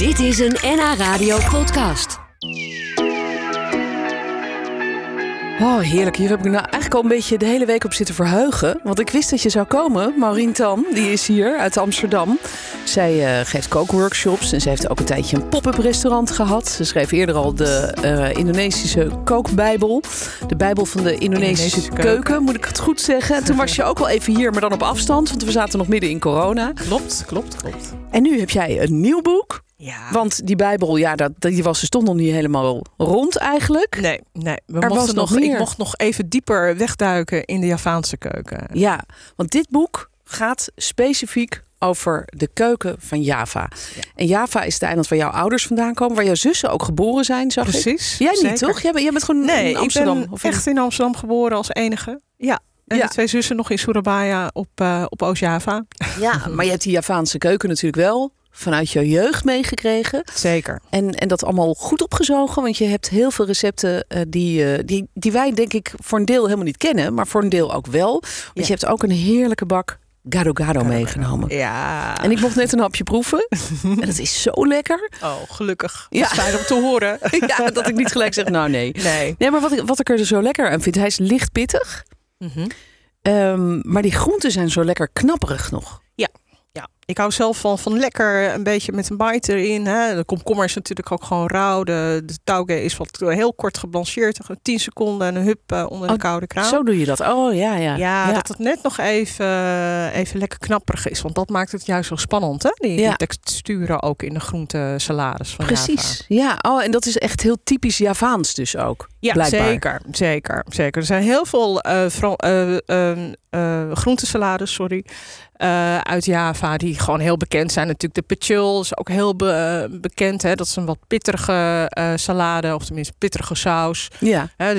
Dit is een NH Radio podcast. Oh, heerlijk. Hier heb ik nou eigenlijk al een beetje de hele week op zitten verheugen. Want ik wist dat je zou komen. Maureen Tan, die is hier uit Amsterdam. Zij uh, geeft kookworkshops en ze heeft ook een tijdje een pop-up restaurant gehad. Ze schreef eerder al de uh, Indonesische kookbijbel. De bijbel van de Indonesische, Indonesische keuken, keuken, moet ik het goed zeggen. En toen was je ook wel even hier, maar dan op afstand. Want we zaten nog midden in corona. Klopt, klopt, klopt. En nu heb jij een nieuw boek. Ja. Want die Bijbel, ja, dat, die was, stond nog niet helemaal rond eigenlijk. Nee, nee. We er mochten nog, ik mocht nog even dieper wegduiken in de Javaanse keuken. Ja, want dit boek gaat specifiek over de keuken van Java. Ja. En Java is het eiland waar jouw ouders vandaan komen, waar jouw zussen ook geboren zijn, zag Precies. Ik. Jij niet, toch? Jij bent, jij bent gewoon nee, in Amsterdam. Ik ben of echt in Amsterdam geboren als enige. Ja. En ja. de twee zussen nog in Surabaya op, uh, op Oost-Java. Ja, maar je hebt die Javaanse keuken natuurlijk wel vanuit je jeugd meegekregen. Zeker. En, en dat allemaal goed opgezogen. Want je hebt heel veel recepten uh, die, uh, die, die wij denk ik voor een deel helemaal niet kennen. Maar voor een deel ook wel. Want ja. je hebt ook een heerlijke bak gado gado meegenomen. Ja. En ik mocht net een hapje proeven. en dat is zo lekker. Oh, gelukkig. Ja. Fijn om te horen. ja, dat ik niet gelijk zeg, nou nee. Nee. Nee, maar wat ik, wat ik er zo lekker aan vind, hij is licht pittig. Mm -hmm. um, maar die groenten zijn zo lekker knapperig nog. Ja. Ja, ik hou zelf van, van lekker een beetje met een bite erin. Hè. De komkommer is natuurlijk ook gewoon rauw. De, de tauge is wat heel kort geblancheerd. 10 seconden en een hup uh, onder de oh, koude kraan. Zo doe je dat. Oh ja, ja. Ja, ja. dat het net nog even, even lekker knapperig is. Want dat maakt het juist zo spannend. Hè? Die, ja. die texturen ook in de groentesalades van Precies. Java. Ja, oh, en dat is echt heel typisch Javaans dus ook. Ja, blijkbaar. zeker, zeker, zeker. Er zijn heel veel uh, uh, groentesalades, sorry. Uit Java, die gewoon heel bekend zijn. Natuurlijk de pechul is ook heel be bekend. Hè? Dat is een wat pittige uh, salade, of tenminste pittige saus. Ja. Hè,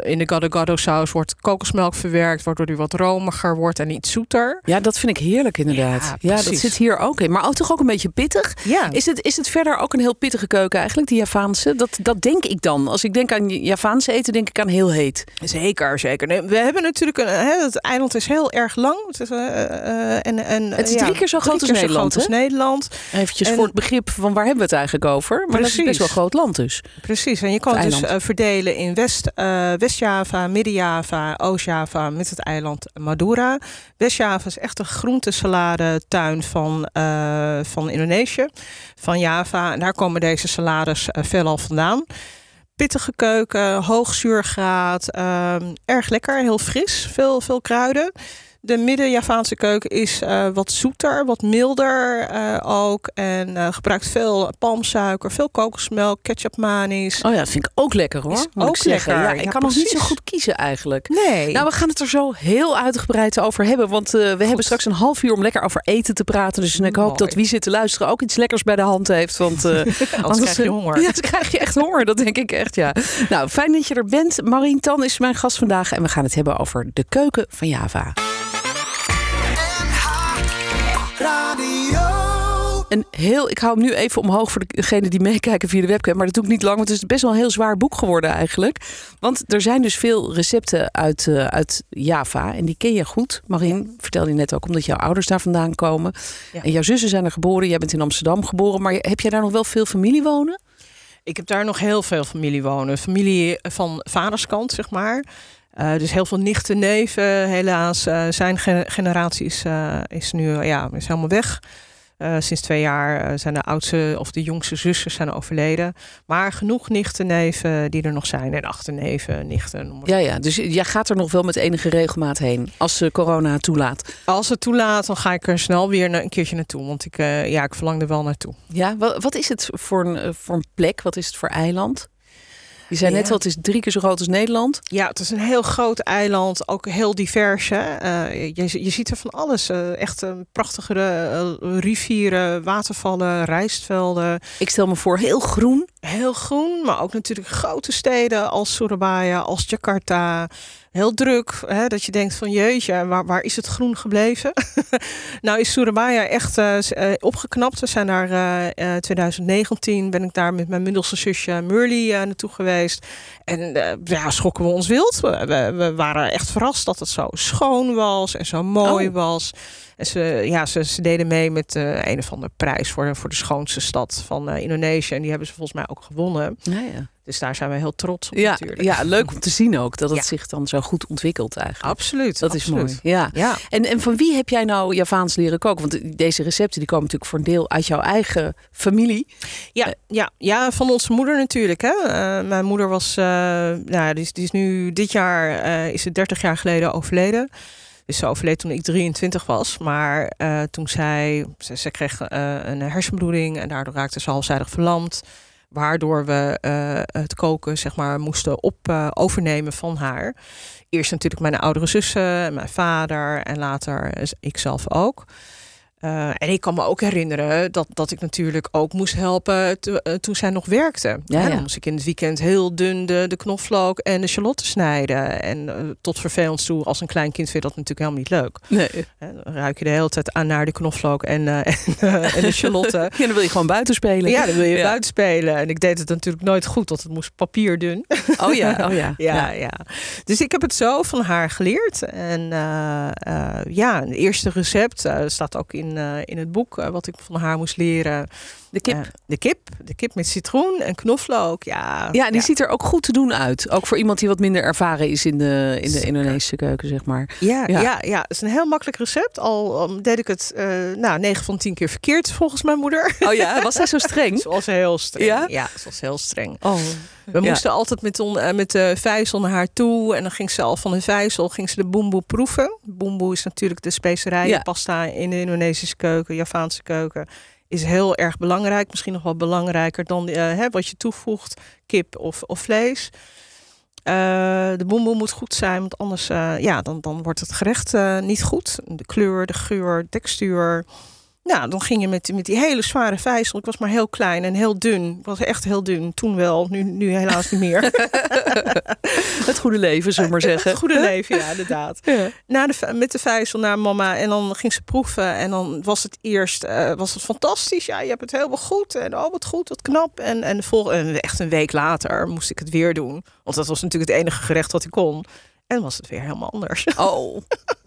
in de gado gado saus wordt kokosmelk verwerkt, waardoor die wat romiger wordt en iets zoeter. Ja, dat vind ik heerlijk inderdaad. Ja, ja dat zit hier ook in. Maar ook toch ook een beetje pittig. Ja. Is het, is het verder ook een heel pittige keuken eigenlijk, die Javaanse? Dat, dat denk ik dan. Als ik denk aan Javaanse eten, denk ik aan heel heet. Zeker, zeker. Nee, we hebben natuurlijk een, hè, het eiland is heel erg lang. Het is, en, en, het is drie ja, keer zo groot als Nederland. groot als Nederland. Eventjes En- voor het begrip van waar hebben we het eigenlijk over. Maar dat is Precies. best wel een groot land dus. Precies, en je kan Het dus eh, verdelen in West, eh, West-Java, Midden-Java, Oost-Java met het eiland Madura. West-Java is echt een groentesalade-tuin van, eh, van Indonesië, van Java. En daar komen deze salades veelal vandaan. Pittige keuken, hoog zuurgraad, ehm, erg lekker, heel fris, veel, veel kruiden. De midden-Javaanse keuken is eh, wat zoeter, wat milder eh, ook. En eh, gebruikt veel palmsuiker, veel kokosmelk, ketchup manis. Oh ja, dat vind ik ook lekker hoor. Is ook lekker. Ja, ik Ja, kan nog niet zo goed kiezen eigenlijk. Nee. Nou, we gaan het er zo heel uitgebreid over hebben. Want we hebben straks een half uur om lekker over eten te praten. Dus ik hoop Mooi. dat wie zit te luisteren ook iets lekkers bij de hand heeft. Want Anders krijg je honger. Ja, dan krijg je echt honger. Dat denk ik echt, ja. Nou, fijn dat je er bent. Marien Tan is mijn gast vandaag. En we gaan het hebben over de keuken van Java. Een heel, ik hou hem nu even omhoog voor degenen die meekijken via de webcam. Maar dat doe ik niet lang, want het is best wel een heel zwaar boek geworden eigenlijk. Want er zijn dus veel recepten uit, eh, uit Java. En die ken je goed. Marien vertelde je net ook, omdat jouw ouders daar vandaan komen. Ja. En jouw zussen zijn er geboren. Jij bent in Amsterdam geboren. Maar heb jij daar nog wel veel familie wonen? Ik heb daar nog heel veel familie wonen. Familie van vaderskant, zeg maar. Eh, dus heel veel nichten, neven. Helaas, eh, zijn ge- generatie is, is nu ja, is helemaal weg. Eh, sinds twee jaar eh, zijn de oudste of de jongste zussen zijn overleden. Maar genoeg nichten, neven die er nog zijn. En achterneven, nichten. Ja, ja. Dus jij gaat er nog wel met enige regelmaat heen. Als eh, corona toelaat. Als het toelaat, dan ga ik er snel weer een keertje naartoe. Want ik, ja, ik verlang er wel naartoe. Ja, wat, wat is het voor een, voor een plek? Wat is het voor eiland? Je zei net al, het is drie keer zo groot als Nederland. Ja, het is een heel groot eiland, ook heel divers. Hè? Eh, je, je ziet er van alles. eh, echt een prachtige eh, rivieren, watervallen, rijstvelden. Ik stel me voor, heel groen. Heel groen, maar ook natuurlijk grote steden als Surabaya, als Jakarta. Heel druk. Hè, dat je denkt van jeetje, waar, waar is het groen gebleven? nou is Surabaya echt uh, opgeknapt. We zijn daar uh, 2019 ben ik daar met mijn middelste zusje Murley naartoe geweest. En ja, schokken we ons wild. We, we, waren echt verrast dat het zo schoon was en zo mooi Oh. was. En ze, ja, ze, ze deden mee met een of andere prijs voor, voor de schoonste stad van Indonesië. En die hebben ze volgens mij ook gewonnen. Ja, ja. Dus daar zijn we heel trots op Ja, natuurlijk. ja, leuk om te zien ook dat het Ja. zich dan zo goed ontwikkelt eigenlijk. Absoluut. Dat absoluut. is mooi. Ja. Ja. En, en van wie heb jij nou Javaans leren koken? Want deze recepten die komen natuurlijk voor een deel uit jouw eigen familie. Ja, ja, ja, van onze moeder natuurlijk. Hè. Eh, mijn moeder was, eh, nou, die is, die is nu dit jaar, eh, is het 30 jaar geleden overleden. Dus ze overleed toen ik 23 was. Maar toen zij, ze, ze kreeg een hersenbloeding en daardoor raakte ze halfzijdig verlamd. Waardoor we eh, het koken zeg maar, moesten op, eh, overnemen van haar. Eerst natuurlijk mijn oudere zussen, en mijn vader en later eh, ik zelf ook. Uh, en ik kan me ook herinneren dat, dat ik natuurlijk ook moest helpen uh, toen zij nog werkte. Ja. Dan moest ik in het weekend heel dun de, de knoflook en de shalotten snijden. En uh, tot vervelend toe, als een klein kind vind je dat natuurlijk helemaal niet leuk. Nee. Dan ruik je de hele tijd aan naar de knoflook en, en, en de shalotten. Ja, dan wil je gewoon buiten spelen. Ja, dan wil je Ja. buiten spelen. En ik deed het natuurlijk nooit goed, want het moest papierdun. Oh ja, oh ja. Ja, ja. Dus ik heb het zo van haar geleerd. En eh, eh, ja, het eerste recept eh, staat ook in, eh, in het boek eh, wat ik van haar moest leren. De kip. Eh, de kip. De kip met citroen en knoflook. Ja, ja, die ziet er ook goed te doen uit. Ook voor iemand die wat minder ervaren is in de, in de Zeker. Indonesische keuken, zeg maar. Ja, Ja. ja. Ja, het is een heel makkelijk recept. Al, al deed ik het eh nou, 9 van 10 keer verkeerd volgens mijn moeder. Oh ja, was zij zo streng? Ze was heel streng. Ja? Ja, ze was heel streng. Oh. We moesten altijd met, on, eh, met de vijzel naar haar toe. En dan ging ze al van de vijzel ging ze de boemboe proeven. Boemboe is natuurlijk de specerijenpasta in de Indonesische keuken, Javaanse keuken. Is heel erg belangrijk. Misschien nog wel belangrijker dan eh, hè, wat je toevoegt, kip of, of vlees. Eh, de boemboe moet goed zijn, want anders eh, ja, dan, dan wordt het gerecht niet goed. De kleur, de geur, textuur. Nou, dan ging je met, met die hele zware vijzel. Ik was maar heel klein en heel dun. Ik was echt heel dun. Toen wel, nu, nu helaas niet meer. Het goede leven, zullen we maar zeggen. Het goede leven, ja, inderdaad. Ja. Na de, met de vijzel naar mama en dan ging ze proeven. En dan was het eerst eh, was het fantastisch. Ja, je hebt het helemaal goed. En oh, wat goed, wat knap. En, en, volgende, en echt een week later moest ik het weer doen. Want dat was natuurlijk het enige gerecht wat ik kon. En was het weer helemaal anders. Oh,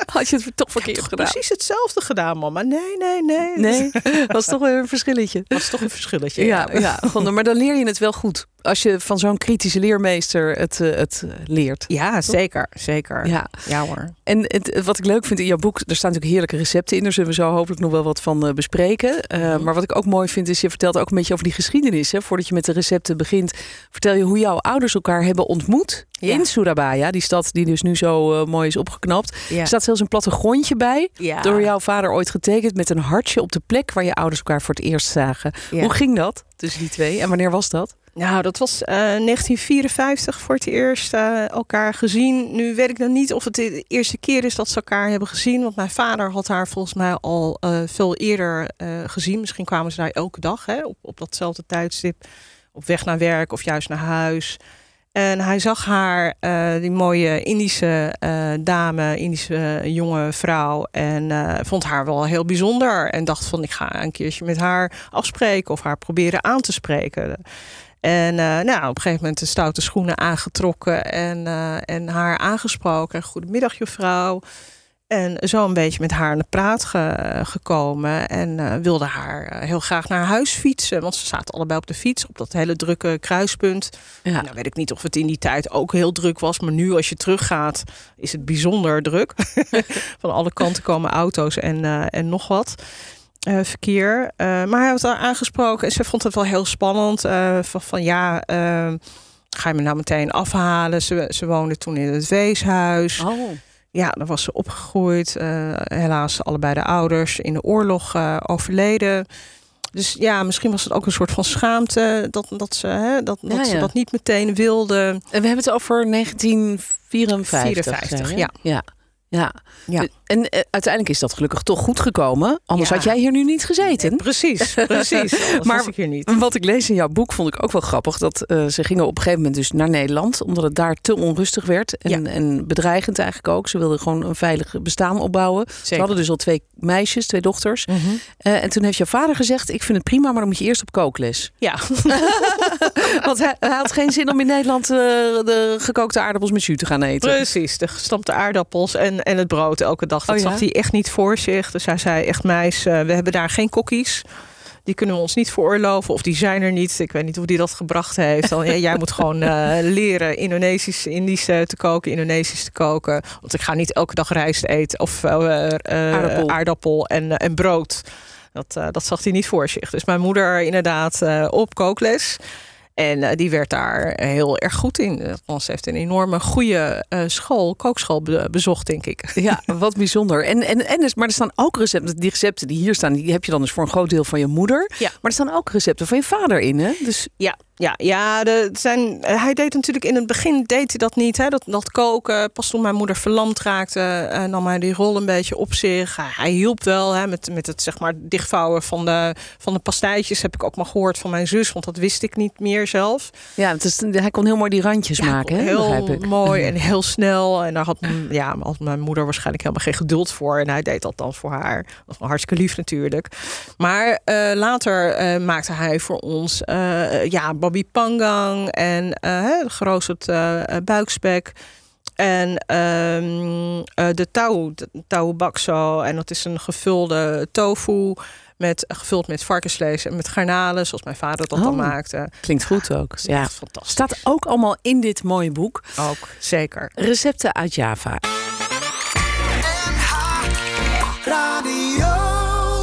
had je het toch verkeerd Toch gedaan? precies hetzelfde gedaan, mama. Nee, nee, nee. Nee, was toch weer een verschilletje. Dat was toch een verschilletje. Ja, ja, gewoon, maar dan leer je het wel goed. Als je van zo'n kritische leermeester het, eh, het eh, leert. Ja, zeker. Zeker. Ja, Ja hoor. en het, wat ik leuk vind in jouw boek, er staan natuurlijk heerlijke recepten in. Daar zullen we zo hopelijk nog wel wat van eh, bespreken. Mhm. Maar wat ik ook mooi vind, is je vertelt ook een beetje over die geschiedenis. Hè? Voordat je met de recepten begint, vertel je hoe jouw ouders elkaar hebben ontmoet. Ja. In Surabaya, die stad die dus nu zo eh, mooi is opgeknapt. Ja. Er staat zelfs een plattegrondje bij. ja. Door jouw vader ooit getekend met een hartje op de plek waar je ouders elkaar voor het eerst zagen. Ja. Hoe ging dat tussen die twee en wanneer was dat? Nou, dat was eh, 1954 voor het eerst eh, elkaar gezien. Nu weet ik dan niet of het de eerste keer is dat ze elkaar hebben gezien. Want mijn vader had haar volgens mij al eh, veel eerder eh, gezien. Misschien kwamen ze daar elke dag hè, op, op datzelfde tijdstip. Op weg naar werk of juist naar huis. En hij zag haar, eh, die mooie Indische eh, dame, Indische eh, jonge vrouw. En vond haar wel heel bijzonder. En dacht van, ik ga een keertje met haar afspreken of haar proberen aan te spreken. En nou, op een gegeven moment de stoute schoenen aangetrokken en, en haar aangesproken. Goedemiddag, juffrouw. En zo een beetje met haar aan de praat ge- gekomen. En eh, wilde haar eh, heel graag naar huis fietsen. Want ze zaten allebei op de fiets op dat hele drukke kruispunt. Ja. Nou weet ik niet of het in die tijd ook heel druk was. Maar nu als je teruggaat is het bijzonder druk. Van alle kanten komen auto's en, eh, en nog wat. verkeer. Maar hij had haar aangesproken en ze vond het wel heel spannend. van, van ja, ga je me nou meteen afhalen? Ze, ze woonde toen in het weeshuis. Oh. Ja, daar was ze opgegroeid. Eh, helaas allebei de ouders in de oorlog eh, overleden. Dus ja, misschien was het ook een soort van schaamte dat, dat, ze, hè, dat, Ja, dat ze dat niet meteen wilde. En we hebben het over 1954. 54, zei je? ja. ja. Ja. Ja. En uh, uiteindelijk is dat gelukkig toch goed gekomen. Anders Ja. had jij hier nu niet gezeten. Nee, precies, precies. Maar ik hier niet. Wat ik lees in jouw boek vond ik ook wel grappig. Dat eh, ze gingen op een gegeven moment dus naar Nederland. Omdat het daar te onrustig werd. En, Ja. en bedreigend eigenlijk ook. Ze wilden gewoon een veilig bestaan opbouwen. Ze hadden dus al twee meisjes, twee dochters. Mhm. Eh, en toen heeft jouw vader gezegd... ik vind het prima, maar dan moet je eerst op kookles. Ja, Want hij, hij had geen zin om in Nederland eh, de gekookte aardappels met jus te gaan eten. precies. De gestampte aardappels en, en het brood elke dag. Dat Oh ja? zag hij echt niet voor zich. Dus hij zei echt, meis, eh, we hebben daar geen kokkies. Die kunnen we ons niet veroorloven. Of die zijn er niet. Ik weet niet hoe die dat gebracht heeft. Dan, ja, jij moet gewoon eh, leren Indonesisch, Indisch eh, te koken, Indonesisch te koken. Want ik ga niet elke dag rijst eten. Of Aardappel. aardappel en, en brood. Dat, dat zag hij niet voor zich. Dus mijn moeder inderdaad op kookles. En eh, die werd daar heel erg goed in. Ze heeft een enorme goede eh, school, kookschool be- bezocht, denk ik. Ja, wat bijzonder. En, en, en, dus- maar er staan ook recepten. Die recepten die hier staan, die heb je dan dus voor een groot deel van je moeder. Ja. Maar er staan ook recepten van je vader in, hè? Dus Ja, ja, ja de, zijn, eh, hij deed natuurlijk in het begin deed hij dat niet. Hè, dat, dat koken. Pas toen mijn moeder verlamd raakte, eh, nam hij die rol een beetje op zich. Hij, hij hielp wel hè, met, met het zeg maar, dichtvouwen van de, van de pastijtjes. Heb ik ook maar gehoord van mijn zus, want dat wist ik niet meer zelf. ja, het is, hij kon heel mooi die randjes Ja, maken, hè? heel ik. mooi en heel snel. En daar had, ja, had mijn moeder waarschijnlijk helemaal geen geduld voor. En hij deed dat dan voor haar. Dat was wel hartstikke lief natuurlijk. Maar eh, later maakte hij voor ons ja, Bobby Pangang en eh, geroosterd eh, eh, buikspek. En eh, de tau, tau bakso. En dat is een gevulde tofu. Met, gevuld met varkensvlees en met garnalen, zoals mijn vader dat dan Oh. maakte. Klinkt goed ook. Ja. echt fantastisch. Staat ook allemaal in dit mooie boek. Ook, zeker. Recepten uit Java.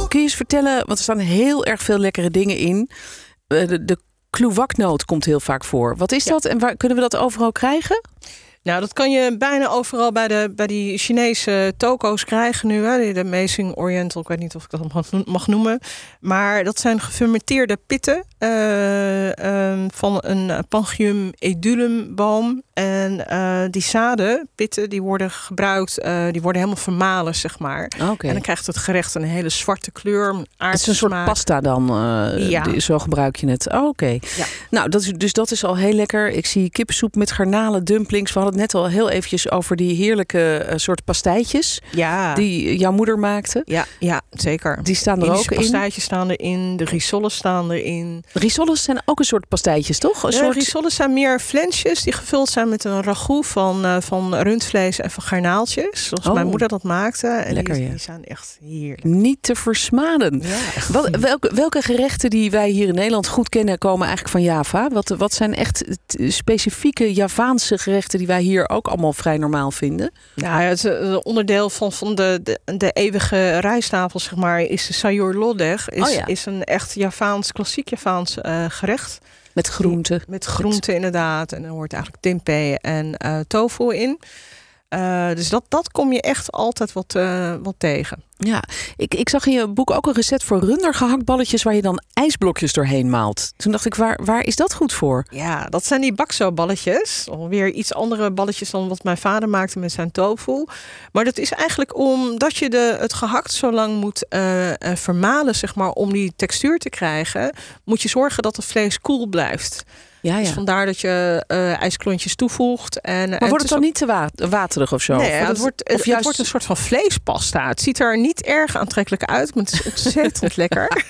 Kun je eens vertellen, want er staan heel erg veel lekkere dingen in. De, de kloewaknoot komt heel vaak voor. Wat is Ja. dat en waar kunnen we dat overal krijgen? Nou, dat kan je bijna overal bij, de, bij die Chinese toko's krijgen nu. Hè? De Amazing Oriental, ik weet niet of ik dat mag no- mag noemen. Maar dat zijn gefermenteerde pitten eh, ehm, van een Pangium edulum boom. En eh, die zaden, pitten, die worden gebruikt, eh, die worden helemaal vermalen, zeg maar. Oké. En dan krijgt het gerecht een hele zwarte kleur, Het is een soort smaak. pasta dan. Ja. die- Zo gebruik je het. Oh, Oké. Ja. Nou, dat is, dus dat is al heel lekker. Ik zie kippensoep met garnalen, dumplings. We hadden het net al heel eventjes over die heerlijke eh, soort pastijtjes Ja. die jouw moeder maakte. ja, ja, zeker. Die staan er Indische ook in. pastijtjes staan erin, de risoles staan erin. Risoles zijn ook een soort pastijtjes, toch? Een De soort... risoles zijn meer flensjes die gevuld zijn met een ragout van, eh, van rundvlees en van garnaaltjes. Zoals Oh. mijn moeder dat maakte. En Lekker, die, ja. die zijn echt heerlijk. Niet te versmaden. Ja. Wat, welke, welke gerechten die wij hier in Nederland goed kennen, komen eigenlijk van Java? Wat, wat zijn echt specifieke Javaanse gerechten die wij hier ook allemaal vrij normaal vinden? Nou, ja, het, eh, onderdeel van, van de, de, de eeuwige rijsttafel, zeg maar, is de sayur lodeh. Is, Oh ja. is een echt Javaans, klassiek Javaans eh, gerecht. Met groenten. Met groenten inderdaad. En er hoort eigenlijk tempeh en eh, tofu in. Eh, dus dat, dat kom je echt altijd wat, eh, wat tegen. Ja, ik, ik zag in je boek ook een recept voor rundergehaktballetjes waar je dan ijsblokjes doorheen maalt. Toen dacht ik, waar, waar is dat goed voor? Ja, dat zijn die bakso-balletjes. Alweer iets andere balletjes dan wat mijn vader maakte met zijn tofu. Maar dat is eigenlijk omdat je de, het gehakt zo lang moet eh, vermalen, zeg maar, om die textuur te krijgen, moet je zorgen dat het vlees koel blijft. Ja, Dus ja. vandaar dat je eh, ijsklontjes toevoegt. En, Maar wordt het dan niet te wa- waterig of zo? Nee, Of het, wordt, of het, juist wordt een soort van vleespasta. Het ziet er niet erg aantrekkelijk uit, maar het is ontzettend lekker.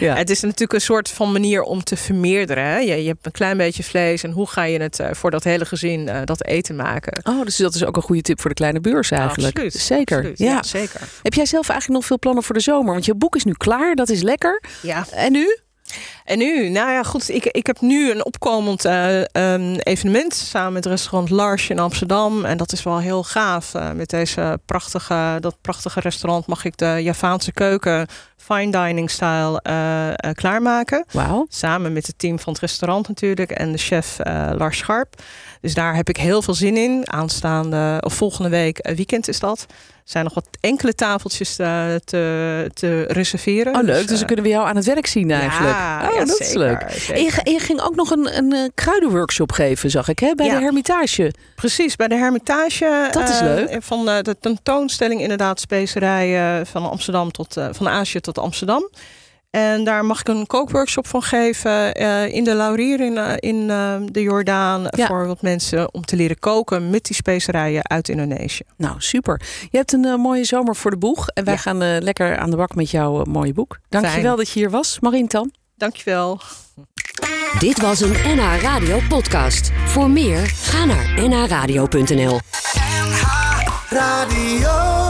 Ja. Het is natuurlijk een soort van manier om te vermeerderen. Hè? Je, je hebt een klein beetje vlees en hoe ga je het eh, voor dat hele gezin eh, dat eten maken? Oh, dus dat is ook een goede tip voor de kleine beurs eigenlijk. Absoluut, Zeker. absoluut. Ja. Ja, zeker. Heb jij zelf eigenlijk nog veel plannen voor de zomer? Want je boek is nu klaar, dat is lekker. Ja. En nu? En nu, nou ja, goed. Ik, ik heb nu een opkomend eh, ehm, evenement samen met restaurant Lars in Amsterdam. En dat is wel heel gaaf. Eh, met deze prachtige, dat prachtige restaurant mag ik de Javaanse keuken fine dining style eh, klaarmaken. Wauw. Samen met het team van het restaurant natuurlijk en de chef Lars Scharp. Dus daar heb ik heel veel zin in. Aanstaande of volgende week weekend is dat. Zijn nog wat enkele tafeltjes te, te, te reserveren. Oh, leuk. Dus dan kunnen we jou aan het werk zien eigenlijk. Ja, oh, ja, dat is leuk. En je, ging ook nog een, een eh, kruidenworkshop geven, zag ik, hè? bij Ja. de Hermitage. Precies, bij de Hermitage. Dat is eh, leuk. Van eh, de tentoonstelling inderdaad specerijen van Amsterdam tot eh, van Azië tot Amsterdam. En daar mag ik een kookworkshop van geven eh, in de Laurier in, eh, in eh, de Jordaan. Ja. Voor wat mensen om te leren koken met die specerijen uit Indonesië. Nou, super. Je hebt een mooie zomer voor de boeg. En wij Ja. gaan eh, lekker aan de bak met jouw mooie boek. Dankjewel Fijn. dat je hier was, Marien Tan. Dankjewel. Dit was een NH Radio podcast. Voor meer, ga naar nhradio.nl. Radio.